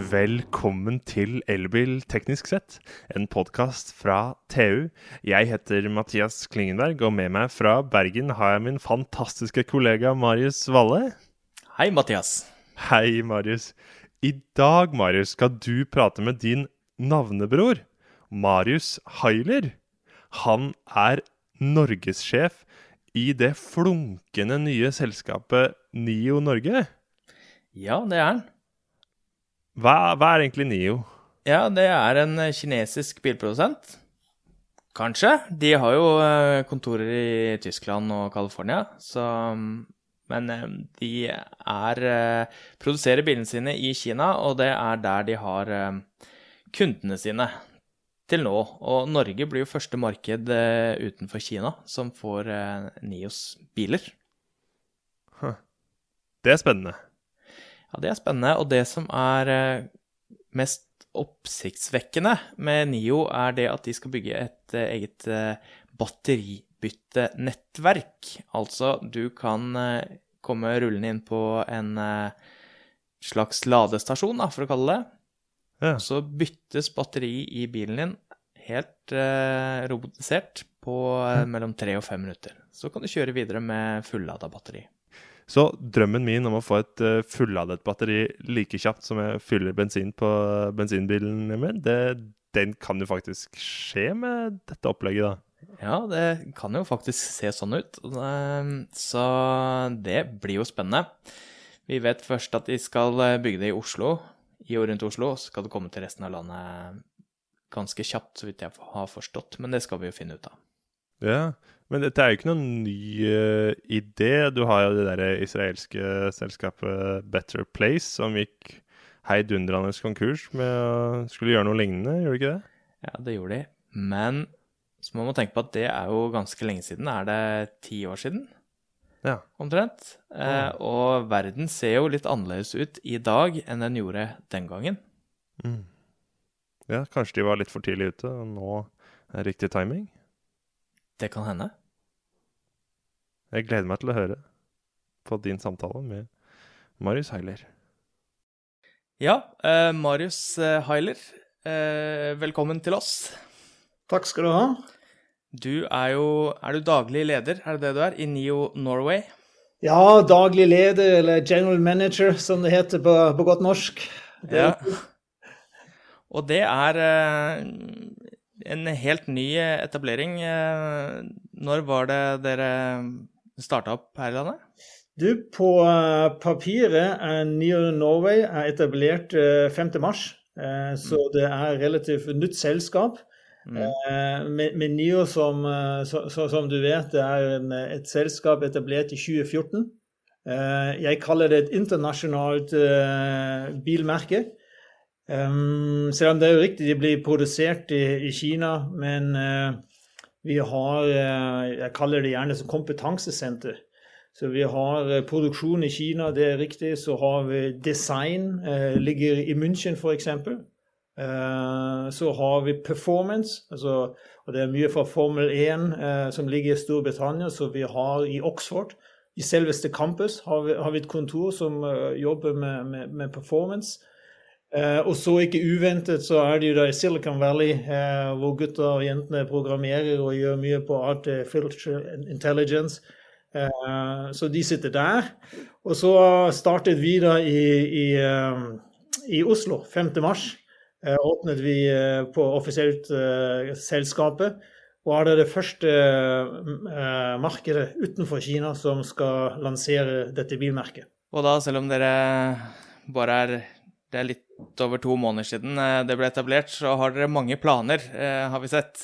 Velkommen til Elbil teknisk sett, en podkast fra TU. Jeg heter Mathias Klingenberg, og med meg fra Bergen har jeg min fantastiske kollega Marius Valle. Hei, Mathias. Hei, Marius. I dag, Marius, skal du prate med din navnebror, Marius Hailer. Han er norgessjef i det flunkende nye selskapet NIO Norge. Ja, det er han. Hva, hva er egentlig NIO? Ja, det er en eh, kinesisk bilprodusent. Kanskje. De har jo eh, kontorer i Tyskland og California, så Men eh, de er produserer bilene sine i Kina, og det er der de har kundene sine til nå. Og Norge blir jo første marked utenfor Kina som får Nios biler. Det er spennende. Ja, det er spennende. Og det som er eh, mest oppsiktsvekkende med NIO, er det at de skal bygge et eh, eget eh, batteribyttenettverk. Altså, du kan komme rullende inn på en slags ladestasjon, da, for å kalle det. Ja. Så byttes batteri i bilen din helt eh, robotisert på eh, mellom tre og fem minutter. Så kan du kjøre videre med fullada batteri. Så drømmen min om å få et uh, fulladet batteri like kjapt som jeg fyller bensin på bensinbilen min, det, den kan jo faktisk skje med dette opplegget, da. Ja, det kan jo faktisk se sånn ut. Så det blir jo spennende. Vi vet først at de skal bygge det i Oslo, i og rundt Oslo. Så skal det komme til resten av landet ganske kjapt, så vidt jeg har forstått. Men det skal vi jo finne ut av. Ja, men dette er jo ikke noen ny uh, idé. Du har jo det der israelske selskapet Better Place som gikk heidundrende konkurs med å skulle gjøre noe lignende, gjorde de ikke det? Ja, det gjorde de. Men så må man tenke på at det er jo ganske lenge siden. Er det ti år siden? Ja. Omtrent. Eh, og verden ser jo litt annerledes ut i dag enn den gjorde den gangen. Mm. Ja, kanskje de var litt for tidlig ute, og nå er riktig timing? Det kan hende. Jeg gleder meg til å høre på din samtale med Marius Heiler. Ja, eh, Marius eh, Heiler, eh, velkommen til oss. Takk skal du ha. Du er jo Er du daglig leder, er det det du er, i NIO Norway? Ja, daglig leder, eller general manager, som det heter på, på godt norsk. Det ja. Og det er eh, en helt ny etablering. Eh, når var det dere starta opp her i landet? Du, på uh, papiret er Neo Norway er etablert uh, eh, 5.3, uh, eh, så mm. det er relativt nytt selskap. Mm. Med, med, Nio, som, så, som, du vet, det er en, et selskap etablert i 2014. jeg kaller det et internasjonalt bilmerke. Um, selv om det er jo riktig, de blir produsert i, i Kina, men vi har eh, Jeg kaller det gjerne som kompetansesenter. Så vi har eh, produksjon i Kina, det er riktig. Så har vi design, eh, ligger i München f.eks. Så har vi performance, altså, og det er mye fra Formel 1 som ligger i Storbritannia. Så vi har i Oxford, i selveste campus, har vi, har vi et kontor som jobber med, med, med performance. Uh, og så ikke uventet så er det jo da i Silicon Valley, uh, hvor gutter og jentene programmerer og gjør mye på artificial intelligence. Uh, så de sitter der. Og så startet vi da i, i, i Oslo 5. mars. åpnet vi på offisielt selskapet. Og er det det første markedet utenfor Kina som skal lansere dette bilmerket. Og da, selv om dere bare er det er litt over to måneder siden eh, det ble etablert, så har dere mange planer, eh, har vi sett.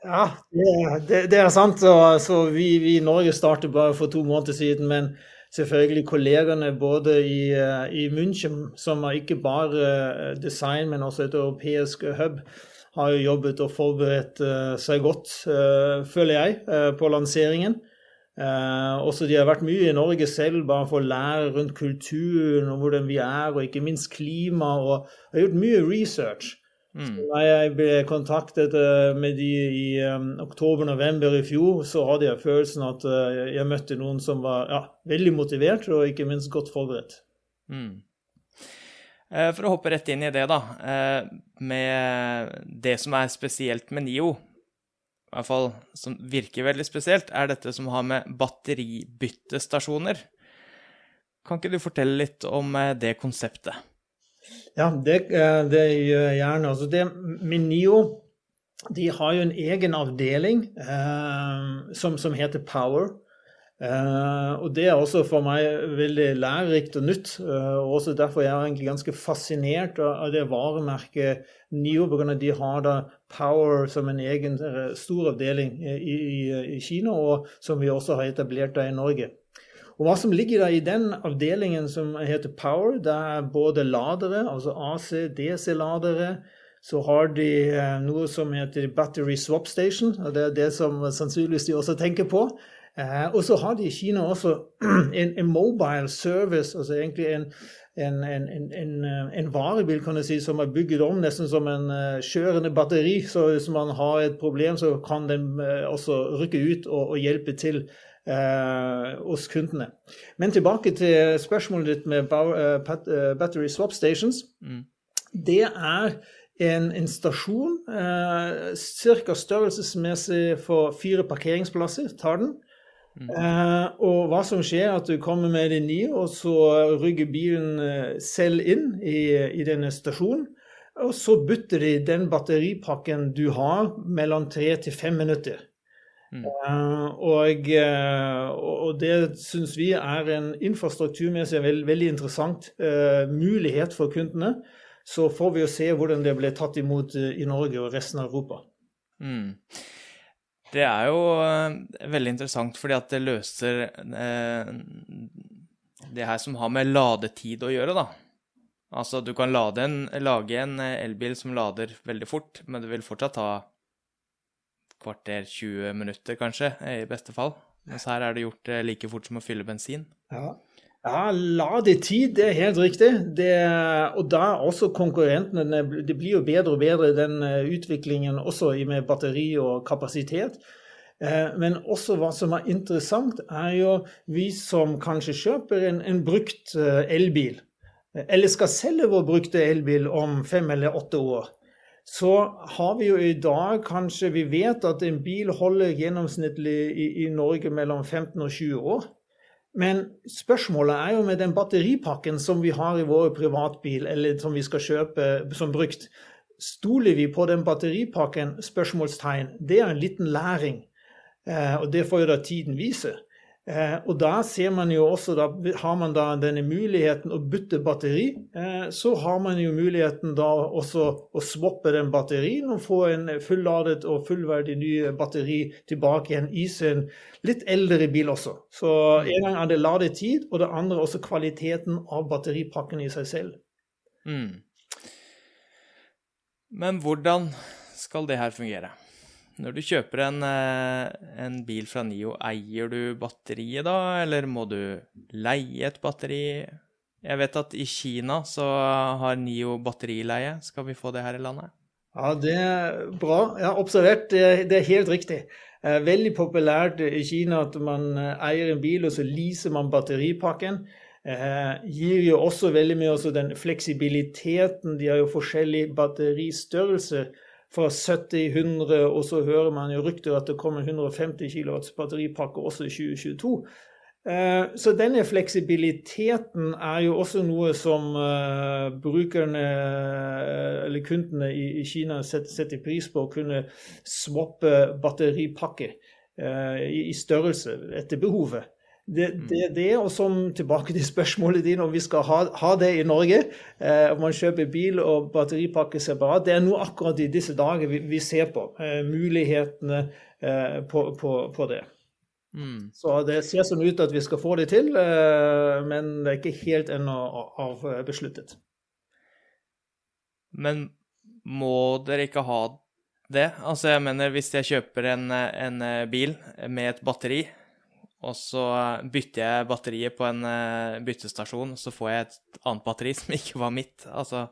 Ja, det, det, er sant. Så vi, vi, i Norge startet bare for to måneder siden. Men selvfølgelig kollegene både i, eh, i München, som er ikke bare design, men også et europeisk hub, har jo jobbet og forberedt seg godt, føler jeg, på lanseringen. Uh, også de har vært mye i Norge selv, bare for å lære rundt kulturen og hvordan vi er, og ikke minst klima. Og har gjort mye research. Mm. Så da jeg ble kontaktet uh, med de i um, oktober-november i fjor, så hadde jeg følelsen at uh, jeg møtte noen som var ja, veldig motivert og ikke minst godt forberedt. Mm. Eh, For å hoppe rett inn i det, da. eh, Med det som er spesielt med Nio, hvert fall som virker veldig spesielt, er dette som har med batteribyttestasjoner. Kan ikke du fortelle litt om eh, det konseptet? Ja, det, eh, det gjør jeg gjerne. Altså det, Minio de har jo en egen avdeling eh, som, som heter Power. Eh, og det er også for meg veldig lærerikt og nytt. Eh, og også derfor er jeg ganske fascinert av, det varemerket NIO, pga. de har da Power som en egen eh, stor avdeling i, i, i Kina, og som vi også har etablert da i Norge. Og Hva som ligger da i den avdelingen som heter Power, det er både ladere, altså AC-DC-ladere. Så har de noe som heter Battery Swap Station, og det er det som sannsynligvis de også tenker på. Eh, og så har de i Kina også en, en mobile service, altså egentlig en, en, en, en, varebil kan du si, som er bygget om nesten som en uh, kjørende batteri. Så hvis man har et problem, så kan den uh, også rykke ut og, og hjelpe til uh, hos kundene. Men tilbake til spørsmålet ditt med battery swap stations. Mm. Det er en, en stasjon, eh, ca. størrelsesmessig for fire parkeringsplasser, tar den. Mm. Eh, og hva som skjer, at du kommer med din nye, og så rygger bilen eh, selv inn i, i, denne stasjonen. Og så bytter de den batteripakken du har, mellom tre til fem minutter. Mm. Uh, og, uh, og, det syns vi er en infrastrukturmessig veld, veldig interessant uh, mulighet for kundene. Så får vi jo se hvordan det ble tatt imot eh, i Norge og resten av Europa. Mm. Det er jo uh, veldig interessant fordi at det løser eh, det her som har med ladetid å gjøre, da. Altså, du kan en, lage en elbil som lader veldig fort, men det vil fortsatt ta kvarter, 20 minutter kanskje, i beste fall. Mens her er det gjort like fort som å fylle bensin. Ja. Ja, ladetid, det er helt riktig. Det, og da også konkurrentene Det blir jo bedre og bedre, den eh, utviklingen også med batteri og kapasitet. Eh, men også hva som er interessant, er jo vi som kanskje kjøper en, en brukt eh, elbil, eller skal selge vår brukte elbil om fem eller åtte år. Så har vi jo i dag kanskje Vi vet at en bil holder gjennomsnittlig i, i Norge mellom 15 og 20 år. Men spørsmålet er jo med den batteripakken som vi har i vår privatbil, eller som vi skal kjøpe som brukt. Stoler vi på den batteripakken? Spørsmålstegn. Det er en liten læring. Eh, og det får jo da tiden vise. Eh, og da ser man jo også, da har man da denne muligheten å bytte batteri. Eh, så har man jo muligheten da også å swappe den batterien og få en fulladet og fullverdig ny batteri tilbake igjen i sin litt eldre bil også. Så en gang er det ladetid, og det andre også kvaliteten av batteripakken i seg selv. Mm. Men hvordan skal det her fungere? Når du kjøper en, eh, en, bil fra Nio, eier du batteriet da, eller må du leie et batteri? Jeg vet at i Kina så har Nio batterileie. Skal vi få det her i landet? Ja, det er bra. Ja, observert. Det er helt riktig. Veldig populært i Kina at man eh, eier en bil, og så leaser man batteripakken. Eh, gir jo også veldig mye også den fleksibiliteten. De har jo forskjellig batteristørrelse fra 70-100, og så hører man jo rykter at det kommer 150 kW batteripakke også i 2022. Eh, så denne fleksibiliteten er jo også noe som eh, brukerne, eller kundene i Kina setter pris på. Å kunne swappe batteripakke eh, i størrelse etter behovet. Det, er det, det, og som tilbake til spørsmålet ditt om vi skal ha, ha det i Norge, eh, om man kjøper bil og batteripakke separat, det er noe akkurat i disse dager vi, vi ser på. Eh, mulighetene eh, på, på, på, det. Mm. Så det ser sånn ut at vi skal få det til, eh, men det er ikke helt ennå avbesluttet. Men må dere ikke ha det? Altså, jeg mener, hvis jeg kjøper en, en bil med et batteri og så bytter jeg batteriet på en uh, byttestasjon, så får jeg et annet batteri som ikke var mitt. Altså,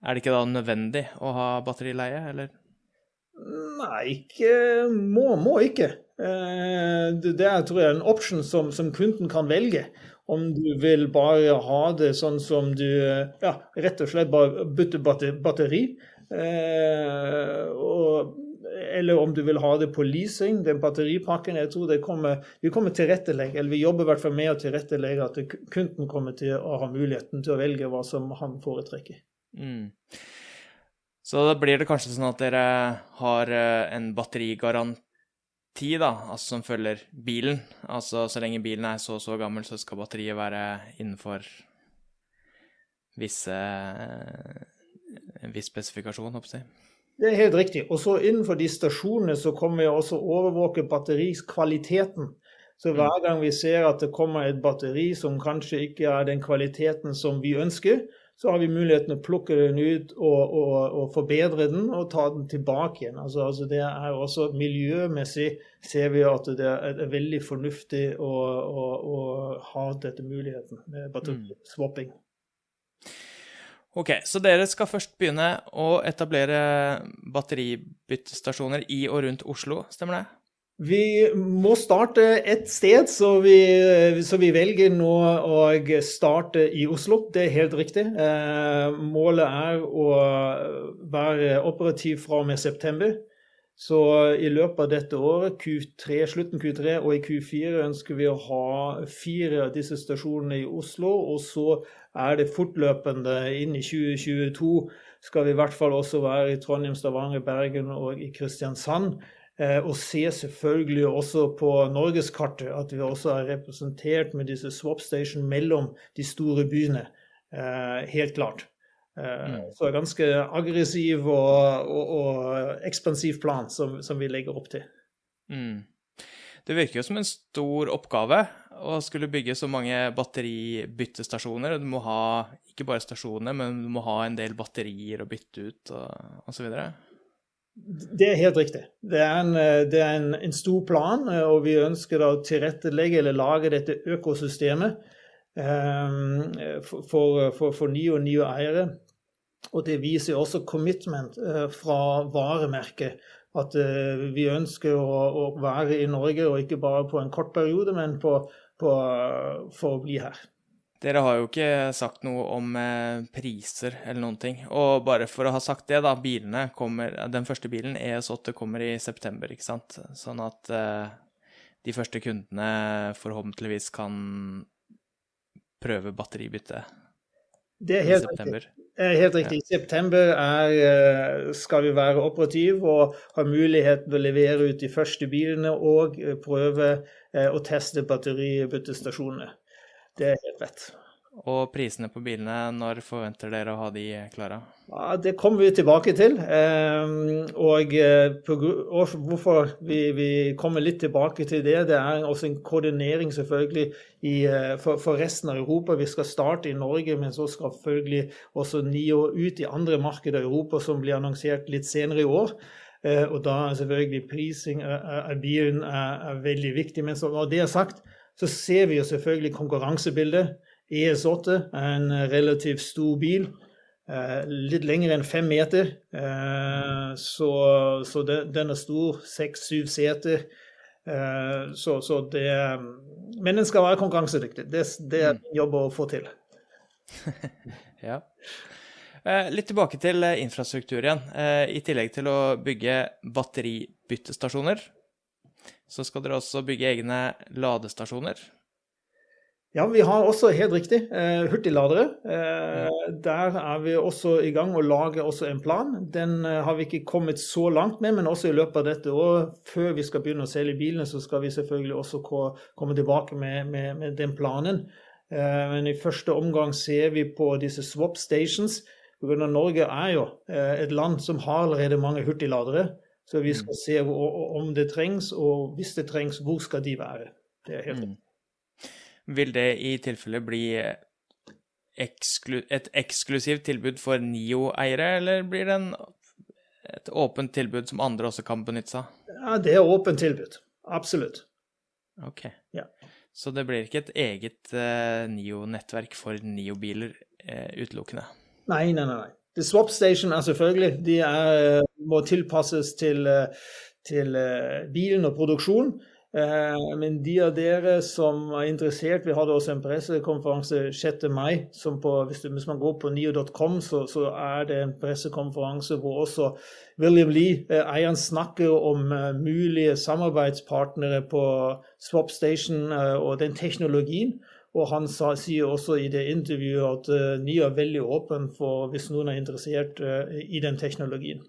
er det ikke da nødvendig å ha batterileie, eller? Nei, ikke må, må ikke. Eh, det er tror jeg, en option som, som, kunden kan velge. om du vil bare ha det sånn som du Ja, rett og slett bare bytte batteri. Eh, og, eller om du vil ha det på leasing, den batteripakken. Jeg tror det kommer, vi kommer tilrettelegge, eller vi jobber i hvert fall med å tilrettelegge at kunden kommer til å ha muligheten til å velge hva som han foretrekker. Mm. Så da blir det kanskje sånn at dere har eh, en batterigaranti da, altså som følger bilen. Altså så lenge bilen er så og så gammel, så skal batteriet være innenfor visse en viss spesifikasjon, håper jeg. Det er helt riktig. Og så innenfor de stasjonene så kommer vi også overvåke batteriskvaliteten. Så mm. hver gang vi ser at det kommer et batteri som kanskje ikke er den kvaliteten som vi ønsker, så har vi muligheten å plukke den ut og, og, og forbedre den og ta den tilbake igjen. Altså, altså det er også Miljømessig ser vi at det er veldig fornuftig å, å, å, ha dette muligheten med batteriswapping. Mm. Ok, så dere skal først begynne å etablere batteribyttestasjoner i og rundt Oslo, stemmer det? Vi må starte et sted, så vi, så vi, velger nå å starte i Oslo. Det er helt riktig. Eh, målet er å være operativ fra og med september. Så i løpet av dette året, Q3, slutten Q3 og i Q4, ønsker vi å ha fire av disse stasjonene i Oslo. Og så er det fortløpende inn i 2022 skal vi i hvert fall også være i Trondheim, Stavanger, Bergen og i Kristiansand. Eh, og se selvfølgelig også på norgeskartet at vi også er representert med disse swap station mellom de store byene. Eh, helt klart. Eh, mm. Så ganske aggressiv og, og, og ekspansiv plan som, som, vi legger opp til. Mm. Det virker jo som en stor oppgave å skulle bygge så mange batteribyttestasjoner. Du må ha ikke bare stasjoner, men du må ha en del batterier å bytte ut og osv. Det er helt riktig. Det er, en, det er en, en, stor plan, eh, og vi ønsker å tilrettelegge eller lage dette økosystemet for, for, for nye og nye eiere. Og det viser også commitment uh, fra varemerket. At uh, vi ønsker å, å, være i Norge, og ikke bare på en kort periode, men på, på, for å bli her. Dere har jo ikke sagt noe om eh, priser eller noen ting. Og bare for å ha sagt det, da. Bilene kommer Den første bilen, ES8, kommer i september, ikke sant. Sånn at eh, de første kundene forhåpentligvis kan prøve batteribytte det er helt riktig. Er helt riktig. I september er, eh, skal vi være operativ og ha mulighet til å levere ut de første bilene og eh, prøve eh, å teste batteribyttestasjonene. Det er helt rett. Og prisene på bilene, når forventer dere å ha de klare? Ja, det kommer vi tilbake til. Ehm, eh, og hvorfor vi, vi, kommer litt tilbake til det, det er også en koordinering selvfølgelig i, eh, for, for, resten av Europa. Vi skal starte i Norge, men så skal selvfølgelig også NIO ut i andre markeder i Europa, som blir annonsert litt senere i år. Eh, og da er selvfølgelig prising av bilen er, er veldig viktig. Men når det er sagt, så ser vi jo selvfølgelig konkurransebildet. ES8 er en relativt stor bil. Eh, litt lengre enn fem meter. Eh, så, så den er stor. Seks-syv seter. Eh, så, så, det Men den skal være konkurransedyktig. Det, det er en mm. jobb å få til. ja. Litt tilbake til infrastruktur igjen. I tillegg til å bygge batteribyttestasjoner, så skal dere også bygge egne ladestasjoner. Ja, vi har også, helt riktig, eh, hurtigladere. Eh, der er vi også i gang og lager også en plan. Den eh, har vi ikke kommet så langt med, men også i løpet av dette året, før vi skal begynne å selge bilene, så skal vi selvfølgelig også komme tilbake med, med, med den planen. Eh, men i første omgang ser vi på disse swap stations. Norge er jo eh, et land som har allerede mange hurtigladere. Så vi skal mm. se om det trengs, og hvis det trengs, hvor skal de være. Det er helt mm. Vil det i tilfelle bli eksklu et eksklusivt tilbud for NIO-eiere, eller blir det en, et åpent tilbud som andre også kan benytte seg av? Ja, det er åpent tilbud. Absolutt. Ok. Ja. Så det blir ikke et eget uh, NIO-nettverk for NIO-biler uh, utelukkende? Nei, nei, nei. The Swap Station er selvfølgelig De er, må tilpasses til, til bilen og produksjon. Eh, men de av dere som er interessert, vi hadde også en pressekonferanse 6. mai. på, hvis, hvis, man går på nio.com, så, så, er det en pressekonferanse hvor også William Lee, eh, eieren, snakker om uh, mulige samarbeidspartnere på Swap Station og den teknologien. Og han sa, sier også i det intervjuet at NIO er veldig åpen for hvis noen er interessert i den teknologien.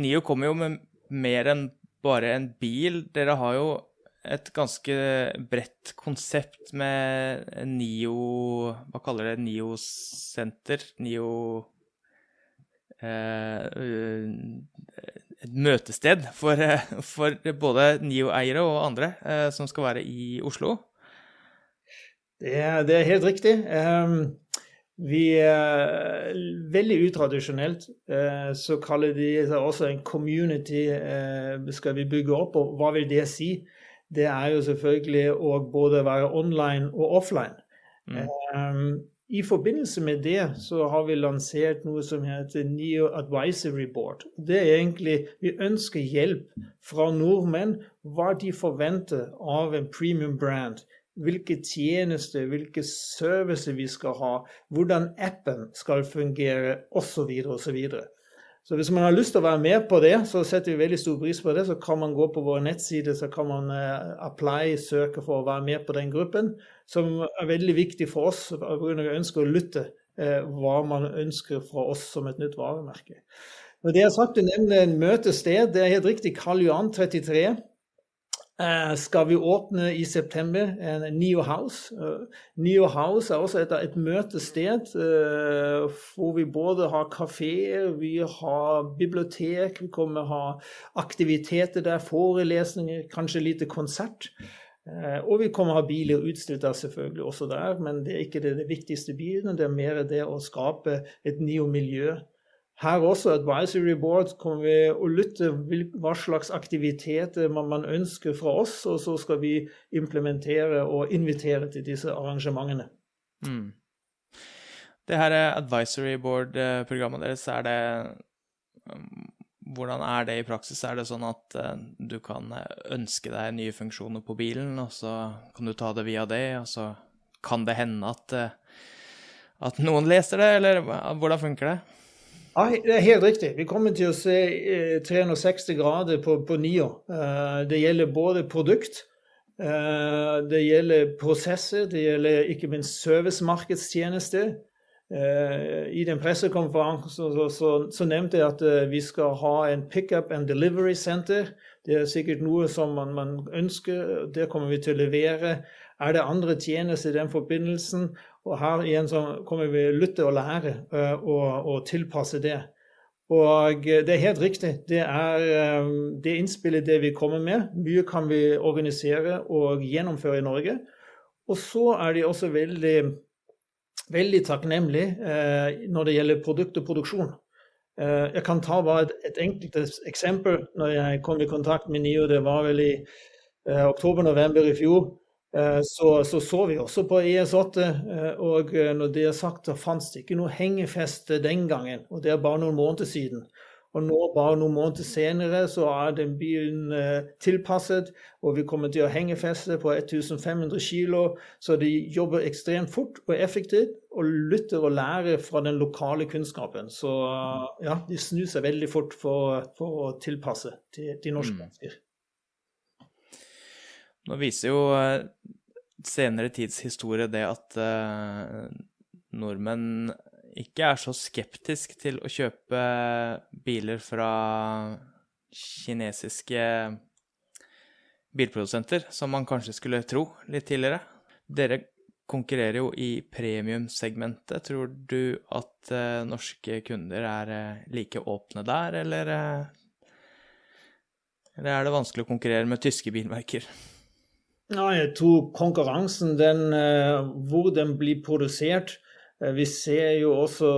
NIO kommer jo med mer enn bare en bil. Dere har jo et ganske bredt konsept med NIO Hva kaller det? NIO-senter? NIO eh, Et møtested for, for både NIO-eiere og andre eh, som skal være i Oslo? Det det er helt riktig. Vi veldig utradisjonelt. Så kaller de seg også en community skal vi bygge opp. Og hva vil det si? Det er jo selvfølgelig å både være online og offline. Mm. Um, I forbindelse med det så har vi lansert noe som heter Neo Advisory Board. Det er egentlig Vi ønsker hjelp fra nordmenn hva de forventer av en premium brand. Hvilke tjenester, hvilke servicer vi skal ha, hvordan appen skal fungere osv. osv. Så hvis man har lyst til å være med på det, så setter vi veldig stor pris på det. Så kan man gå på våre nettsider, så kan man uh, apply, søke for å være med på den gruppen. Som er veldig viktig for oss, pga. vi ønsker å lytte eh, hva man ønsker fra oss som et nytt varemerke. Og det er sagt, Du nevner en møtested. Det er helt riktig. Karl Johan 33. Uh, skal vi åpne i september en Neo House. Uh, Neo House er også et, et møtested uh, hvor vi både har kafeer, vi har bibliotek, vi kommer å ha aktiviteter der, forelesninger, kanskje lite konsert. og vi kommer å ha biler utstilt der selvfølgelig også der, men det er ikke det, det viktigste bilen, Det er mer det å skape et Neo-miljø her også, Advisory Board, kommer vi å lytte hva slags aktiviteter man, man, ønsker fra oss, og så skal vi implementere og invitere til disse arrangementene. Mm. Det her Advisory Board-programmet deres, er det um, Hvordan er det i praksis? Er det sånn at uh, du kan ønske deg nye funksjoner på bilen, og så kan du ta det via det, og så kan det hende at, at noen leser det, eller hvordan funker det? Ja, det er helt riktig. Vi kommer til å se 360 eh, grader på, på NIO. Eh, det gjelder både produkt, eh, det gjelder prosesser, det gjelder ikke minst servicemarkedstjenester. I den pressekonferansen så, så, så, nevnte jeg at vi skal ha en pickup and delivery center. Det er sikkert noe som man, man ønsker, det kommer vi til å levere. Er det andre tjenester i den forbindelsen? Og her igjen så kommer vi lytte og lære uh, og, og, tilpasse det. Og det er helt riktig. Det er um, det innspillet det vi kommer med. Mye kan vi organisere og gjennomføre i Norge. Og så er de også veldig, veldig takknemlige uh, når det gjelder produkt og produksjon. Jeg kan ta bare et, et enkelt eksempel. Når jeg kom i kontakt med NIO, det var vel i oktober-november i fjor. Eh, så, så, så vi også på ES8, eh, og eh, når det er sagt, så fantes det ikke noe hengefeste den gangen. Og det er bare noen måneder siden. Og nå, bare noen måneder senere, så er den bilen tilpasset, og vi kommer til å hengefeste på 1500 kg. Så de jobber ekstremt fort og effektivt, og lytter og lærer fra den lokale kunnskapen. Så ja, de snur seg veldig fort for, for å tilpasse til, de norske mm. mennesker. Nå viser jo eh, senere tids historie det at uh, nordmenn ikke er så skeptisk til å kjøpe biler fra kinesiske bilprodusenter, som man kanskje skulle tro litt tidligere. Dere konkurrerer jo i premiumsegmentet. Tror du at uh, norske kunder er uh, like åpne der, eller, eller er det vanskelig å konkurrere med tyske bilmerker? Ja, jeg tror konkurransen, den, eh, hvor den blir produsert eh, Vi ser jo også,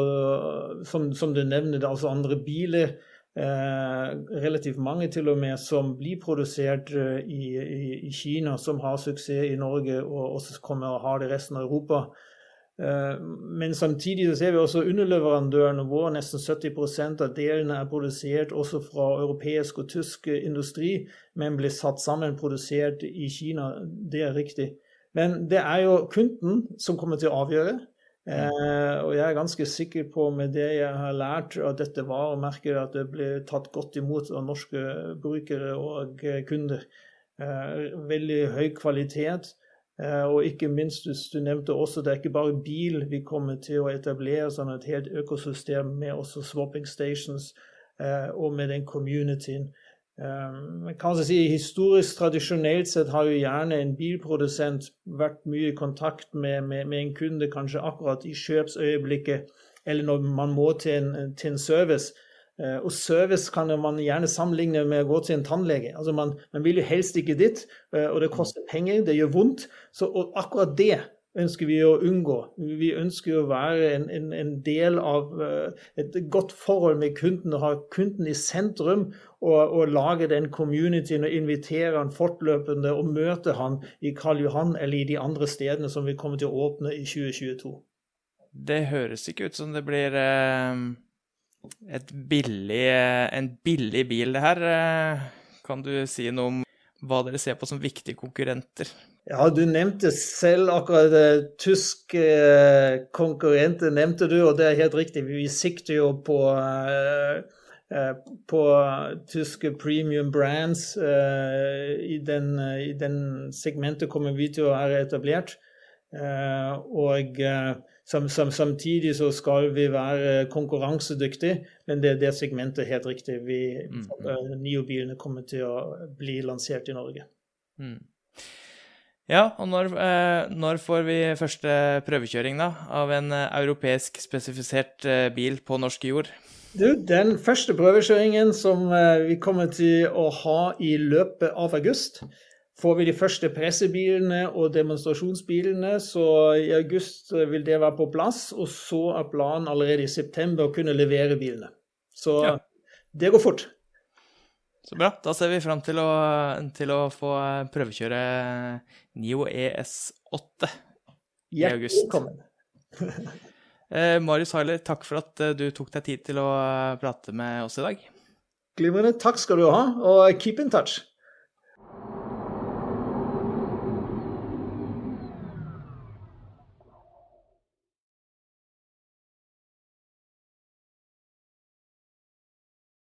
som, som du nevner, altså andre biler. Eh, relativt mange til og med som blir produsert i, i, i, Kina, som har suksess i Norge og også kommer og har det i resten av Europa. Eh, men samtidig så ser vi også underleverandørene våre. Nesten 70% av delene er produsert også fra europeisk og tysk industri, men blir satt sammen produsert i Kina. Det er riktig. Men det er jo kunden som kommer til å avgjøre. Eh, og jeg er ganske sikker på, med det jeg har lært av dette varemerket, at det blir tatt godt imot av norske brukere og kunder. Eh, veldig høy kvalitet. Eh, og ikke minst, du nevnte også, det er ikke bare bil vi kommer til å etablere, sånn et helt økosystem med også swapping stations eh, og med den communityen. Um, kan si Historisk, tradisjonelt sett har jo gjerne en bilprodusent vært mye i kontakt med, med, med en kunde, kanskje akkurat i kjøpsøyeblikket, eller når man må til en, til en service. Eh, og service kan man gjerne sammenligne med å gå til en tannlege. Altså man, man, vil jo helst ikke dit, eh, og det koster penger, det gjør vondt. Så akkurat det ønsker vi å unngå. Vi ønsker å være en, en, en, del av eh, et godt forhold med kunden og ha kunden i sentrum. Og, og lage den communityen og invitere han fortløpende og møte han i Karl Johan eller i de andre stedene som vi kommer til å åpne i 2022. Det høres ikke ut som det blir eh billig, en billig bil, det her. Kan du si noe om hva dere ser på som viktige konkurrenter? Ja, du nevnte selv akkurat det. Eh, tyske eh, konkurrenter, nevnte du, og det er helt riktig. Vi sikter jo på, eh, på tyske premium brands. I den, I den segmentet kommer vi til å være etablert. Og som, sam, samtidig så skal vi være konkurransedyktige, men det er det segmentet helt riktig. Vi, mm. uh, Nio-bilene kommer til å bli lansert i Norge. Mm. Ja, og når, eh, når, får vi første prøvekjøring da, av en eh, europeisk spesifisert eh, bil på norsk jord? Du, den første prøvekjøringen som eh, vi kommer til å ha i løpet av august, får vi de første pressebilene og demonstrasjonsbilene, så i august vil det være på plass. Og så er planen allerede i september å kunne levere bilene. Så ja. det går fort. Så bra. Da ser vi fram til, til, å få prøvekjøre Nio ES8 i august. Velkommen. eh, Marius Heiler, takk for at du tok deg tid til å prate med oss i dag. Glimrende. Takk skal du ha, og keep in touch.